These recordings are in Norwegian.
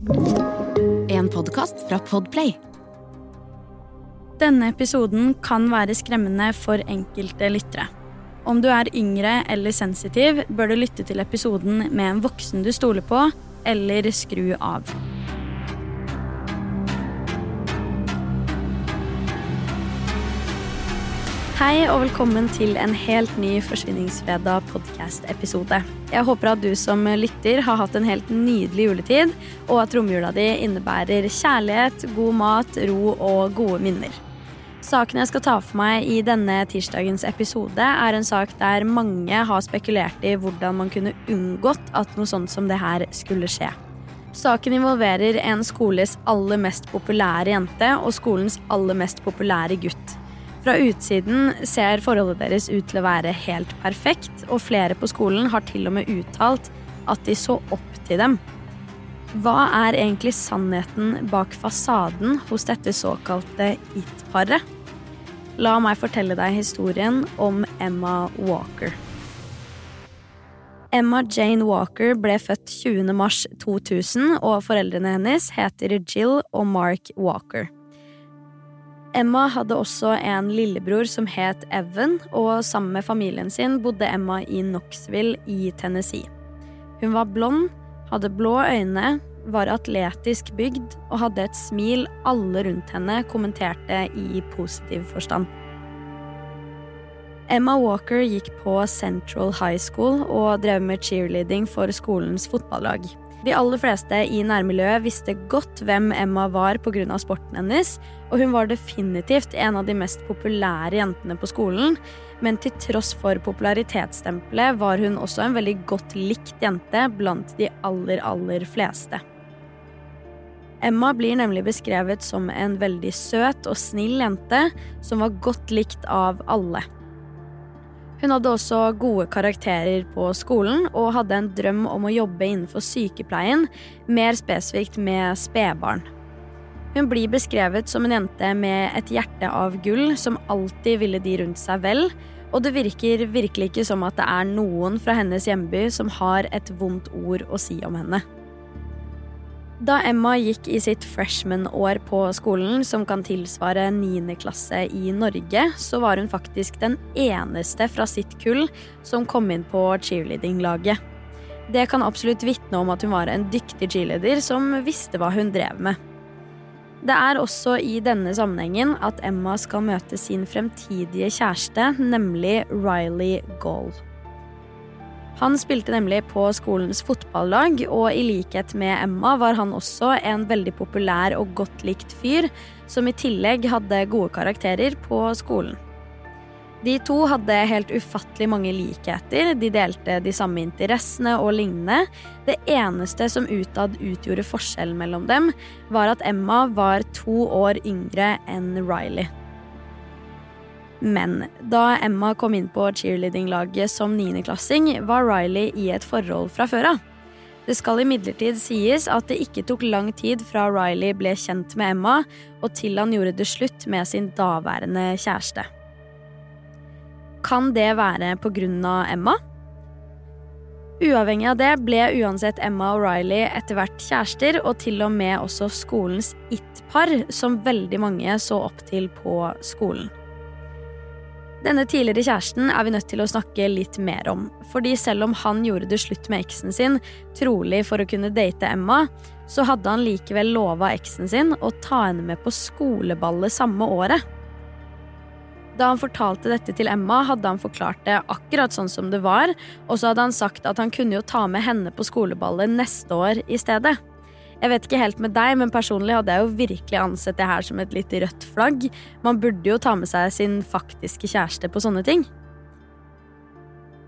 En podkast fra Podplay. Denne episoden kan være skremmende for enkelte lyttere. Om du er yngre eller sensitiv, bør du lytte til episoden med en voksen du stoler på, eller skru av. Hei og velkommen til en helt ny Forsvinningsfredag podkast-episode. Jeg håper at du som lytter har hatt en helt nydelig juletid, og at romjula di innebærer kjærlighet, god mat, ro og gode minner. Saken jeg skal ta for meg i denne tirsdagens episode, er en sak der mange har spekulert i hvordan man kunne unngått at noe sånt som det her skulle skje. Saken involverer en skoles aller mest populære jente og skolens aller mest populære gutt. Fra utsiden ser forholdet deres ut til å være helt perfekt, og flere på skolen har til og med uttalt at de så opp til dem. Hva er egentlig sannheten bak fasaden hos dette såkalte it-paret? La meg fortelle deg historien om Emma Walker. Emma Jane Walker ble født 20. mars 2000, og foreldrene hennes heter Jill og Mark Walker. Emma hadde også en lillebror som het Evan, og sammen med familien sin bodde Emma i Knoxville i Tennessee. Hun var blond, hadde blå øyne, var atletisk bygd og hadde et smil alle rundt henne kommenterte i positiv forstand. Emma Walker gikk på Central High School og drev med cheerleading for skolens fotballag. De aller fleste i nærmiljøet visste godt hvem Emma var pga. sporten hennes, og hun var definitivt en av de mest populære jentene på skolen. Men til tross for popularitetsstempelet var hun også en veldig godt likt jente blant de aller, aller fleste. Emma blir nemlig beskrevet som en veldig søt og snill jente som var godt likt av alle. Hun hadde også gode karakterer på skolen og hadde en drøm om å jobbe innenfor sykepleien, mer spesifikt med spedbarn. Hun blir beskrevet som en jente med et hjerte av gull som alltid ville de rundt seg vel, og det virker virkelig ikke som at det er noen fra hennes hjemby som har et vondt ord å si om henne. Da Emma gikk i sitt freshman-år på skolen, som kan tilsvare 9. klasse i Norge, så var hun faktisk den eneste fra sitt kull som kom inn på cheerleading-laget. Det kan absolutt vitne om at hun var en dyktig cheerleader som visste hva hun drev med. Det er også i denne sammenhengen at Emma skal møte sin fremtidige kjæreste, nemlig Riley Gall. Han spilte nemlig på skolens fotballag, og i likhet med Emma var han også en veldig populær og godt likt fyr, som i tillegg hadde gode karakterer på skolen. De to hadde helt ufattelig mange likheter, de delte de samme interessene og lignende. Det eneste som utad utgjorde forskjellen mellom dem, var at Emma var to år yngre enn Riley. Men da Emma kom inn på cheerleading-laget som niendeklassing, var Riley i et forhold fra før av. Det skal imidlertid sies at det ikke tok lang tid fra Riley ble kjent med Emma, og til han gjorde det slutt med sin daværende kjæreste. Kan det være på Emma? Uavhengig av det ble uansett Emma og Riley etter hvert kjærester, og til og med også skolens it-par, som veldig mange så opp til på skolen. Denne tidligere kjæresten er vi nødt til å snakke litt mer om. Fordi selv om han gjorde det slutt med eksen sin, trolig for å kunne date Emma, så hadde han likevel lova eksen sin å ta henne med på skoleballet samme året. Da han fortalte dette til Emma, hadde han forklart det akkurat sånn som det var, og så hadde han sagt at han kunne jo ta med henne på skoleballet neste år i stedet. Jeg vet ikke helt med deg, men personlig hadde jeg jo virkelig ansett det her som et litt rødt flagg. Man burde jo ta med seg sin faktiske kjæreste på sånne ting.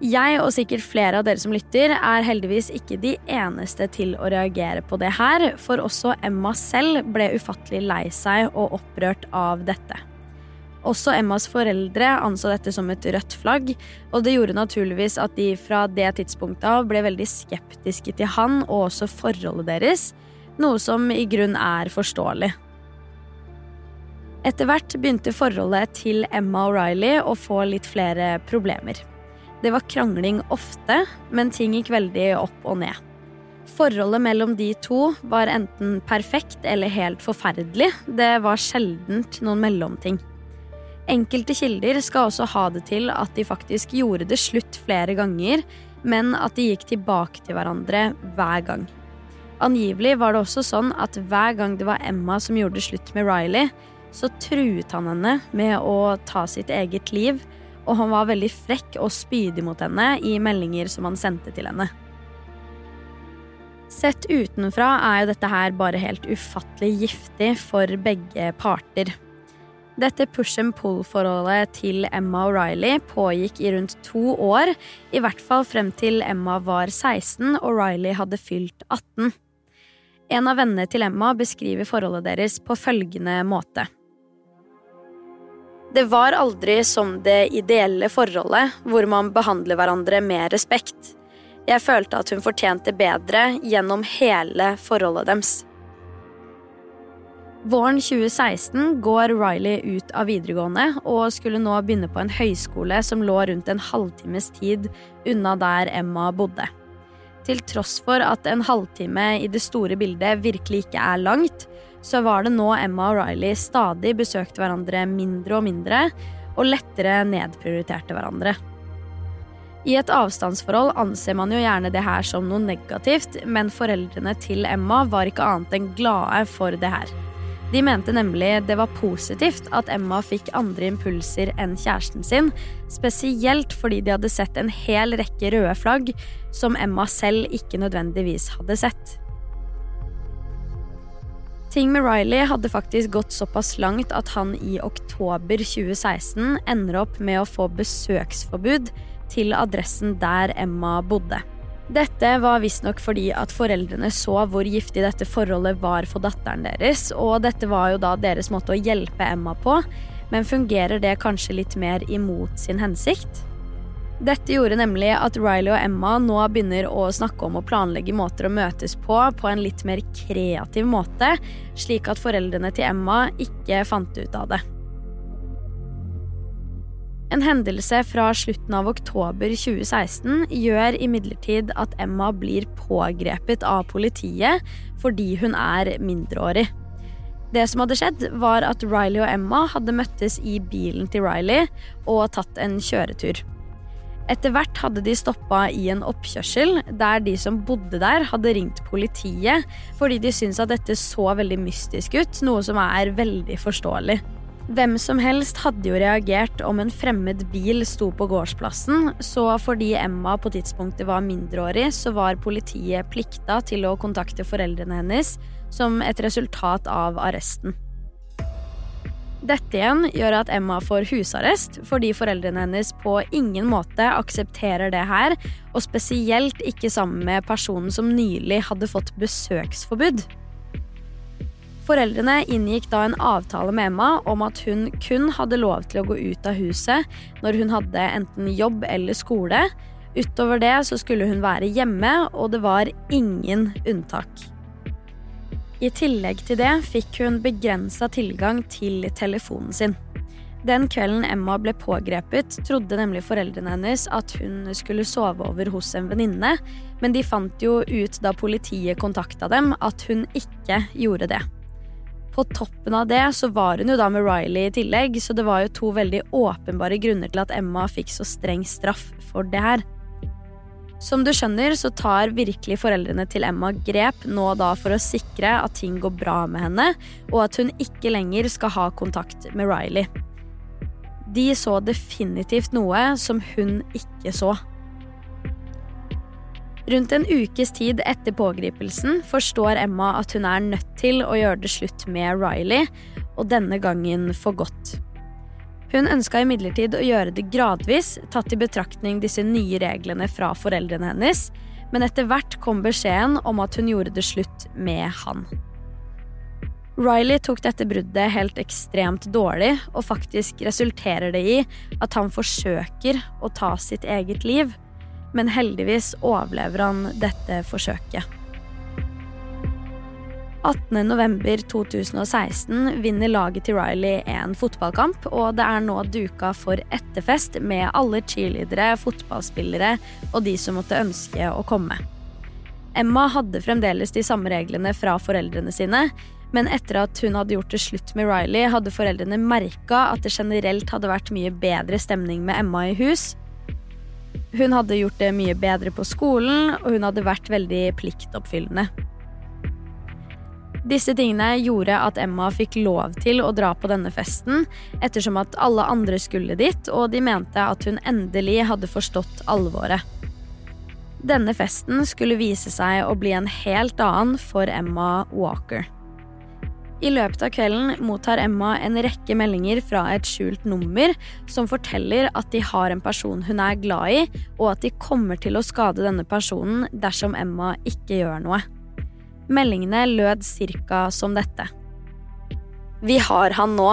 Jeg og sikkert flere av dere som lytter, er heldigvis ikke de eneste til å reagere på det her, for også Emma selv ble ufattelig lei seg og opprørt av dette. Også Emmas foreldre anså dette som et rødt flagg, og det gjorde naturligvis at de fra det tidspunktet av ble veldig skeptiske til han og også forholdet deres, noe som i grunn er forståelig. Etter hvert begynte forholdet til Emma og Riley å få litt flere problemer. Det var krangling ofte, men ting gikk veldig opp og ned. Forholdet mellom de to var enten perfekt eller helt forferdelig. Det var sjeldent noen mellomting. Enkelte kilder skal også ha det til at de faktisk gjorde det slutt flere ganger, men at de gikk tilbake til hverandre hver gang. Angivelig var det også sånn at hver gang det var Emma som gjorde slutt med Riley, så truet han henne med å ta sitt eget liv, og han var veldig frekk og spydig mot henne i meldinger som han sendte til henne. Sett utenfra er jo dette her bare helt ufattelig giftig for begge parter. Dette push and pull-forholdet til Emma og Riley pågikk i rundt to år, i hvert fall frem til Emma var 16 og Riley hadde fylt 18. En av vennene til Emma beskriver forholdet deres på følgende måte. Det var aldri som det ideelle forholdet, hvor man behandler hverandre med respekt. Jeg følte at hun fortjente bedre gjennom hele forholdet deres. Våren 2016 går Riley ut av videregående og skulle nå begynne på en høyskole som lå rundt en halvtimes tid unna der Emma bodde. Til tross for at en halvtime i det store bildet virkelig ikke er langt, så var det nå Emma og Riley stadig besøkte hverandre mindre og mindre, og lettere nedprioriterte hverandre. I et avstandsforhold anser man jo gjerne det her som noe negativt, men foreldrene til Emma var ikke annet enn glade for det her. De mente nemlig det var positivt at Emma fikk andre impulser enn kjæresten sin, spesielt fordi de hadde sett en hel rekke røde flagg som Emma selv ikke nødvendigvis hadde sett. Ting med Riley hadde faktisk gått såpass langt at han i oktober 2016 ender opp med å få besøksforbud til adressen der Emma bodde. Dette var visstnok fordi at foreldrene så hvor giftig dette forholdet var for datteren deres, og dette var jo da deres måte å hjelpe Emma på, men fungerer det kanskje litt mer imot sin hensikt? Dette gjorde nemlig at Riley og Emma nå begynner å snakke om å planlegge måter å møtes på på en litt mer kreativ måte, slik at foreldrene til Emma ikke fant ut av det. En hendelse fra slutten av oktober 2016 gjør imidlertid at Emma blir pågrepet av politiet fordi hun er mindreårig. Det som hadde skjedd, var at Riley og Emma hadde møttes i bilen til Riley og tatt en kjøretur. Etter hvert hadde de stoppa i en oppkjørsel der de som bodde der, hadde ringt politiet fordi de syntes at dette så veldig mystisk ut, noe som er veldig forståelig. Hvem som helst hadde jo reagert om en fremmed bil sto på gårdsplassen, så fordi Emma på tidspunktet var mindreårig, så var politiet plikta til å kontakte foreldrene hennes som et resultat av arresten. Dette igjen gjør at Emma får husarrest fordi foreldrene hennes på ingen måte aksepterer det her, og spesielt ikke sammen med personen som nylig hadde fått besøksforbud. Foreldrene inngikk da en avtale med Emma om at hun kun hadde lov til å gå ut av huset når hun hadde enten jobb eller skole. Utover det så skulle hun være hjemme, og det var ingen unntak. I tillegg til det fikk hun begrensa tilgang til telefonen sin. Den kvelden Emma ble pågrepet, trodde nemlig foreldrene hennes at hun skulle sove over hos en venninne, men de fant jo ut da politiet kontakta dem, at hun ikke gjorde det. På toppen av det så var hun jo da med Riley i tillegg, så det var jo to veldig åpenbare grunner til at Emma fikk så streng straff for det her. Som du skjønner, så tar virkelig foreldrene til Emma grep nå da for å sikre at ting går bra med henne, og at hun ikke lenger skal ha kontakt med Riley. De så definitivt noe som hun ikke så. Rundt en ukes tid etter pågripelsen forstår Emma at hun er nødt til å gjøre det slutt med Riley, og denne gangen for godt. Hun ønska imidlertid å gjøre det gradvis, tatt i betraktning disse nye reglene fra foreldrene hennes, men etter hvert kom beskjeden om at hun gjorde det slutt med han. Riley tok dette bruddet helt ekstremt dårlig, og faktisk resulterer det i at han forsøker å ta sitt eget liv men heldigvis overlever han dette forsøket. 18.11.2016 vinner laget til Riley en fotballkamp, og det er nå duka for etterfest med alle cheerleadere, fotballspillere og de som måtte ønske å komme. Emma hadde fremdeles de samme reglene fra foreldrene sine, men etter at hun hadde gjort det slutt med Riley, hadde foreldrene merka at det generelt hadde vært mye bedre stemning med Emma i hus. Hun hadde gjort det mye bedre på skolen, og hun hadde vært veldig pliktoppfyllende. Disse tingene gjorde at Emma fikk lov til å dra på denne festen, ettersom at alle andre skulle dit, og de mente at hun endelig hadde forstått alvoret. Denne festen skulle vise seg å bli en helt annen for Emma Walker. I løpet av kvelden mottar Emma en rekke meldinger fra et skjult nummer som forteller at de har en person hun er glad i, og at de kommer til å skade denne personen dersom Emma ikke gjør noe. Meldingene lød cirka som dette. Vi har han nå.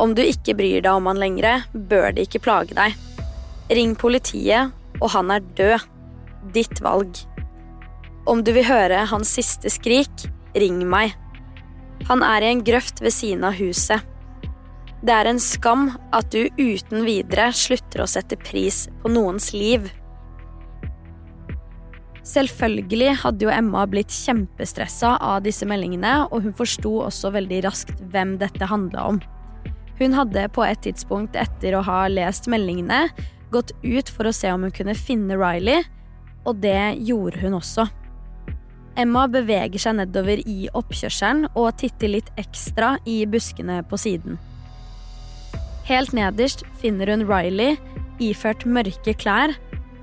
Om du ikke bryr deg om han lenger, bør det ikke plage deg. Ring politiet, og han er død. Ditt valg. Om du vil høre hans siste skrik, ring meg. Han er i en grøft ved siden av huset. Det er en skam at du uten videre slutter å sette pris på noens liv. Selvfølgelig hadde jo Emma blitt kjempestressa av disse meldingene, og hun forsto også veldig raskt hvem dette handla om. Hun hadde på et tidspunkt etter å ha lest meldingene gått ut for å se om hun kunne finne Riley, og det gjorde hun også. Emma beveger seg nedover i oppkjørselen og titter litt ekstra i buskene på siden. Helt nederst finner hun Riley iført mørke klær,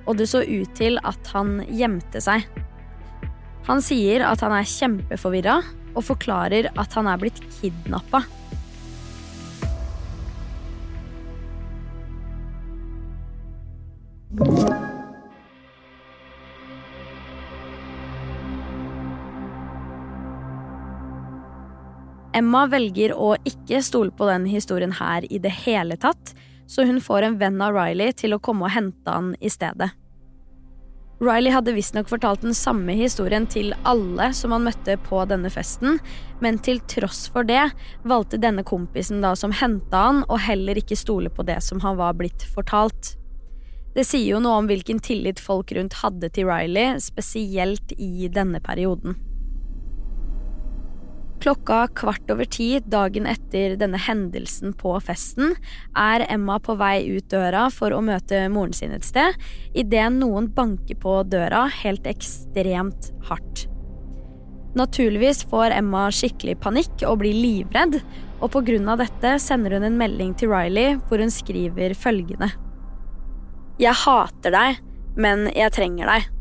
og det så ut til at han gjemte seg. Han sier at han er kjempeforvirra og forklarer at han er blitt kidnappa. Emma velger å ikke stole på den historien her i det hele tatt, så hun får en venn av Riley til å komme og hente han i stedet. Riley hadde visstnok fortalt den samme historien til alle som han møtte på denne festen, men til tross for det valgte denne kompisen da som henta han, å heller ikke stole på det som han var blitt fortalt. Det sier jo noe om hvilken tillit folk rundt hadde til Riley, spesielt i denne perioden. Klokka kvart over ti dagen etter denne hendelsen på festen er Emma på vei ut døra for å møte moren sin et sted, idet noen banker på døra helt ekstremt hardt. Naturligvis får Emma skikkelig panikk og blir livredd, og av dette sender hun en melding til Riley hvor hun skriver følgende. Jeg hater deg, men jeg trenger deg.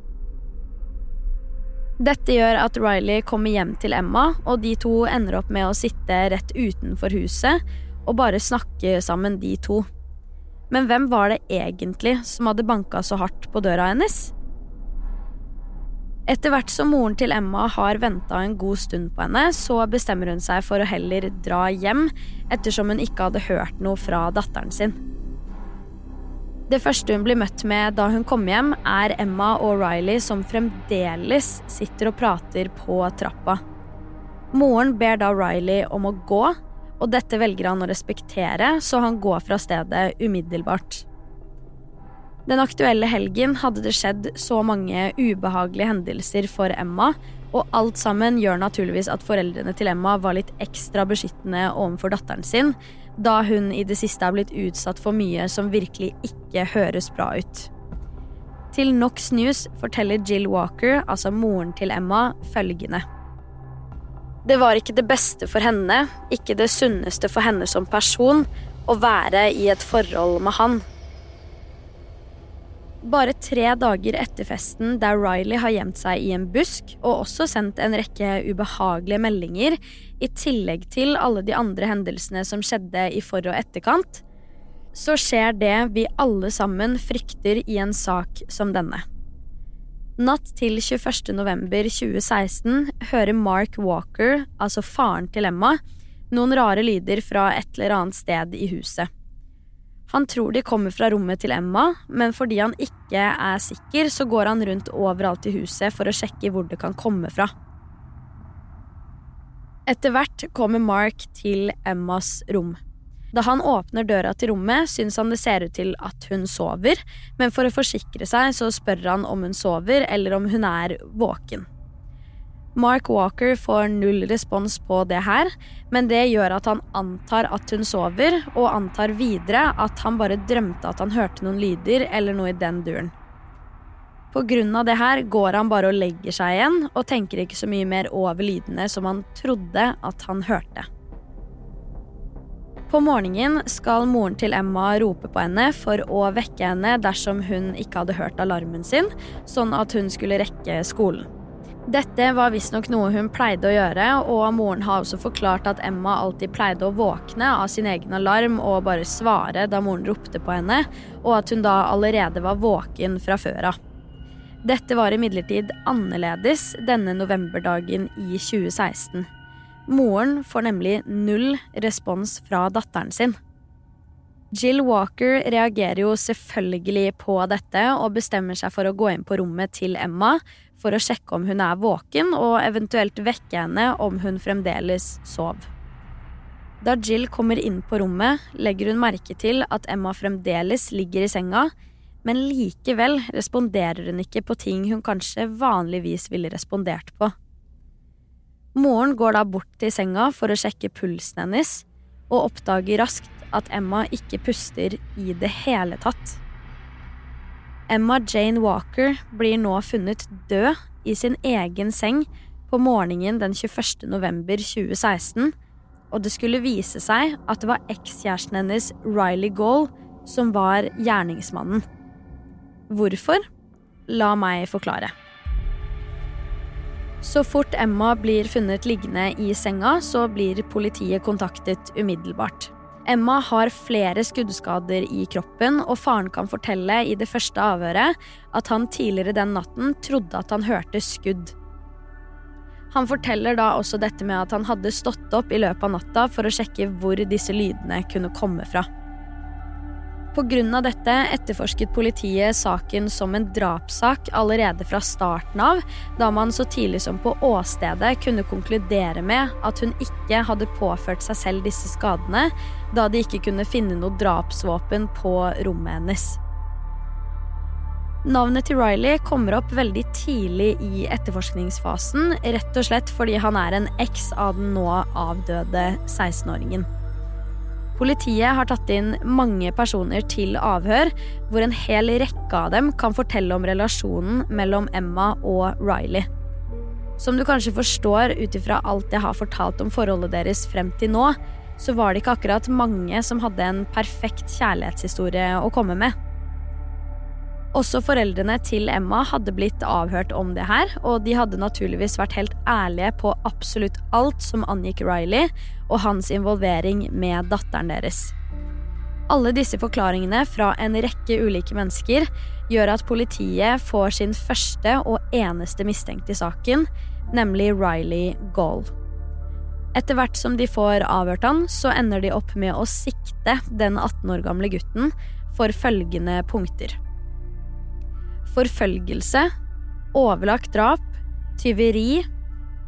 Dette gjør at Riley kommer hjem til Emma, og de to ender opp med å sitte rett utenfor huset og bare snakke sammen, de to. Men hvem var det egentlig som hadde banka så hardt på døra hennes? Etter hvert som moren til Emma har venta en god stund på henne, så bestemmer hun seg for å heller dra hjem, ettersom hun ikke hadde hørt noe fra datteren sin. Det første hun blir møtt med da hun kommer hjem, er Emma og Riley som fremdeles sitter og prater på trappa. Moren ber da Riley om å gå, og dette velger han å respektere, så han går fra stedet umiddelbart. Den aktuelle helgen hadde det skjedd så mange ubehagelige hendelser for Emma, og alt sammen gjør naturligvis at foreldrene til Emma var litt ekstra beskyttende overfor datteren sin, da hun i det siste er blitt utsatt for mye som virkelig ikke høres bra ut. Til Knox News forteller Jill Walker, altså moren til Emma, følgende. Det var ikke det beste for henne, ikke det sunneste for henne som person, å være i et forhold med han. Bare tre dager etter festen der Riley har gjemt seg i en busk og også sendt en rekke ubehagelige meldinger, i tillegg til alle de andre hendelsene som skjedde i for- og etterkant, så skjer det vi alle sammen frykter i en sak som denne. Natt til 21. november 2016 hører Mark Walker, altså faren til Emma, noen rare lyder fra et eller annet sted i huset. Han tror de kommer fra rommet til Emma, men fordi han ikke er sikker, så går han rundt overalt i huset for å sjekke hvor det kan komme fra. Etter hvert kommer Mark til Emmas rom. Da han åpner døra til rommet, syns han det ser ut til at hun sover, men for å forsikre seg så spør han om hun sover eller om hun er våken. Mark Walker får null respons på det her, men det gjør at han antar at hun sover, og antar videre at han bare drømte at han hørte noen lyder eller noe i den duren. På grunn av det her går han bare og legger seg igjen, og tenker ikke så mye mer over lydene som han trodde at han hørte. På morgenen skal moren til Emma rope på henne for å vekke henne dersom hun ikke hadde hørt alarmen sin, sånn at hun skulle rekke skolen. Dette var visstnok noe hun pleide å gjøre, og moren har også forklart at Emma alltid pleide å våkne av sin egen alarm og bare svare da moren ropte på henne, og at hun da allerede var våken fra før av. Dette var imidlertid annerledes denne novemberdagen i 2016. Moren får nemlig null respons fra datteren sin. Jill Walker reagerer jo selvfølgelig på dette og bestemmer seg for å gå inn på rommet til Emma for å sjekke om hun er våken, og eventuelt vekke henne om hun fremdeles sov. Da Jill kommer inn på rommet, legger hun merke til at Emma fremdeles ligger i senga, men likevel responderer hun ikke på ting hun kanskje vanligvis ville respondert på. Moren går da bort til senga for å sjekke pulsen hennes, og oppdager raskt at Emma ikke puster i det hele tatt. Emma Jane Walker blir nå funnet død i sin egen seng på morgenen den 21. november 2016, og det skulle vise seg at det var ekskjæresten hennes, Riley Gaul, som var gjerningsmannen. Hvorfor? La meg forklare. Så fort Emma blir funnet liggende i senga, så blir politiet kontaktet umiddelbart. Emma har flere skuddskader i kroppen, og faren kan fortelle i det første avhøret at han tidligere den natten trodde at han hørte skudd. Han forteller da også dette med at han hadde stått opp i løpet av natta for å sjekke hvor disse lydene kunne komme fra. Pga. dette etterforsket politiet saken som en drapssak allerede fra starten av, da man så tidlig som på åstedet kunne konkludere med at hun ikke hadde påført seg selv disse skadene, da de ikke kunne finne noe drapsvåpen på rommet hennes. Navnet til Riley kommer opp veldig tidlig i etterforskningsfasen, rett og slett fordi han er en eks av den nå avdøde 16-åringen. Politiet har tatt inn mange personer til avhør, hvor en hel rekke av dem kan fortelle om relasjonen mellom Emma og Riley. Som du kanskje forstår ut ifra alt jeg har fortalt om forholdet deres frem til nå, så var det ikke akkurat mange som hadde en perfekt kjærlighetshistorie å komme med. Også foreldrene til Emma hadde blitt avhørt om det her, og de hadde naturligvis vært helt ærlige på absolutt alt som angikk Riley og hans involvering med datteren deres. Alle disse forklaringene fra en rekke ulike mennesker gjør at politiet får sin første og eneste mistenkte i saken, nemlig Riley Gaul. Etter hvert som de får avhørt han, så ender de opp med å sikte den 18 år gamle gutten for følgende punkter forfølgelse, overlagt drap, tyveri,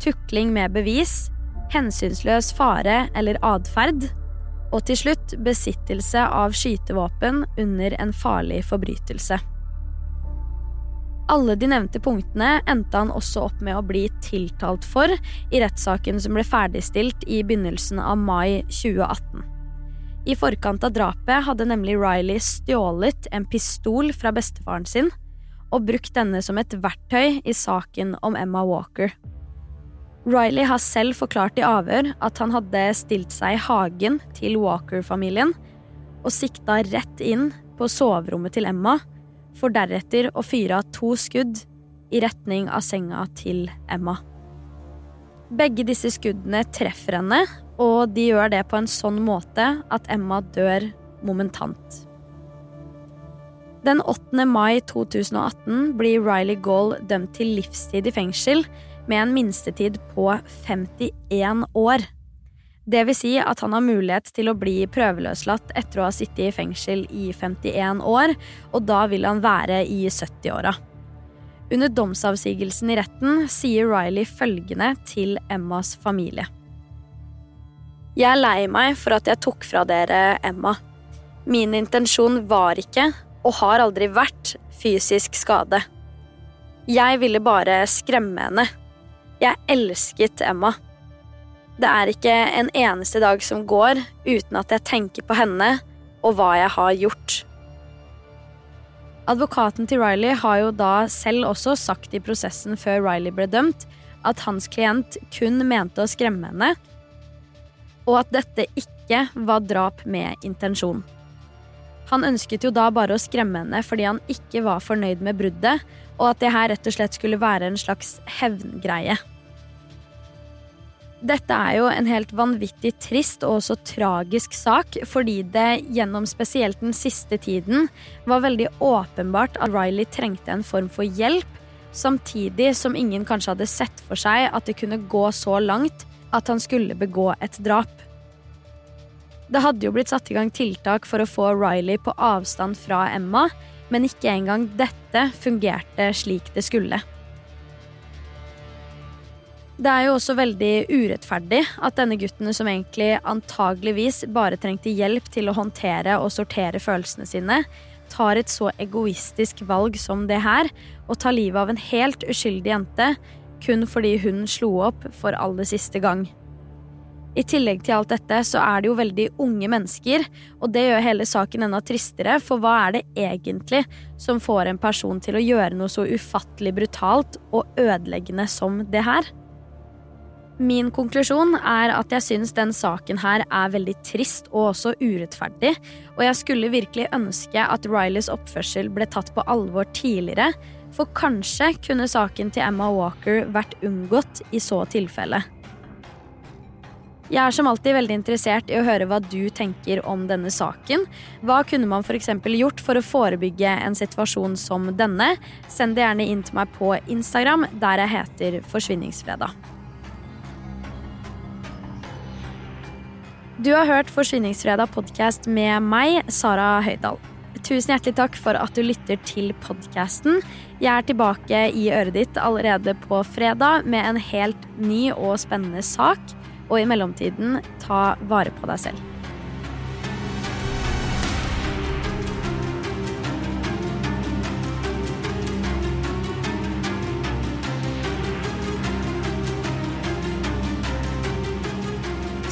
tukling med bevis, hensynsløs fare eller atferd, og til slutt besittelse av skytevåpen under en farlig forbrytelse. Alle de nevnte punktene endte han også opp med å bli tiltalt for i rettssaken som ble ferdigstilt i begynnelsen av mai 2018. I forkant av drapet hadde nemlig Riley stjålet en pistol fra bestefaren sin og brukt denne som et verktøy i saken om Emma Walker. Riley har selv forklart i avhør at han hadde stilt seg i hagen til Walker-familien og sikta rett inn på soverommet til Emma, for deretter å fyre av to skudd i retning av senga til Emma. Begge disse skuddene treffer henne, og de gjør det på en sånn måte at Emma dør momentant. Den 8. mai 2018 blir Riley Gaul dømt til livstid i fengsel med en minstetid på 51 år. Det vil si at han har mulighet til å bli prøveløslatt etter å ha sittet i fengsel i 51 år, og da vil han være i 70-åra. Under domsavsigelsen i retten sier Riley følgende til Emmas familie. Jeg er lei meg for at jeg tok fra dere Emma. Min intensjon var ikke og har aldri vært fysisk skade. Jeg ville bare skremme henne. Jeg elsket Emma. Det er ikke en eneste dag som går uten at jeg tenker på henne og hva jeg har gjort. Advokaten til Riley har jo da selv også sagt i prosessen før Riley ble dømt, at hans klient kun mente å skremme henne, og at dette ikke var drap med intensjon. Han ønsket jo da bare å skremme henne fordi han ikke var fornøyd med bruddet, og at det her rett og slett skulle være en slags hevngreie. Dette er jo en helt vanvittig trist og også tragisk sak, fordi det gjennom spesielt den siste tiden var veldig åpenbart at Riley trengte en form for hjelp, samtidig som ingen kanskje hadde sett for seg at det kunne gå så langt at han skulle begå et drap. Det hadde jo blitt satt i gang tiltak for å få Riley på avstand fra Emma, men ikke engang dette fungerte slik det skulle. Det er jo også veldig urettferdig at denne gutten, som egentlig antageligvis bare trengte hjelp til å håndtere og sortere følelsene sine, tar et så egoistisk valg som det her, og tar livet av en helt uskyldig jente kun fordi hun slo opp for aller siste gang. I tillegg til alt dette så er det jo veldig unge mennesker, og det gjør hele saken enda tristere, for hva er det egentlig som får en person til å gjøre noe så ufattelig brutalt og ødeleggende som det her? Min konklusjon er at jeg syns den saken her er veldig trist og også urettferdig, og jeg skulle virkelig ønske at Rileys oppførsel ble tatt på alvor tidligere, for kanskje kunne saken til Emma Walker vært unngått i så tilfelle. Jeg er som alltid veldig interessert i å høre hva du tenker om denne saken. Hva kunne man f.eks. gjort for å forebygge en situasjon som denne? Send det gjerne inn til meg på Instagram, der jeg heter Forsvinningsfredag. Du har hørt Forsvinningsfredag podkast med meg, Sara Høydahl. Tusen hjertelig takk for at du lytter til podkasten. Jeg er tilbake i øret ditt allerede på fredag med en helt ny og spennende sak. Og i mellomtiden, ta vare på deg selv.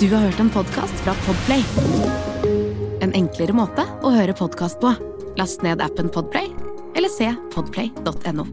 Du har hørt en podkast fra Podplay. En enklere måte å høre podkast på. Last ned appen Podplay eller se podplay.no.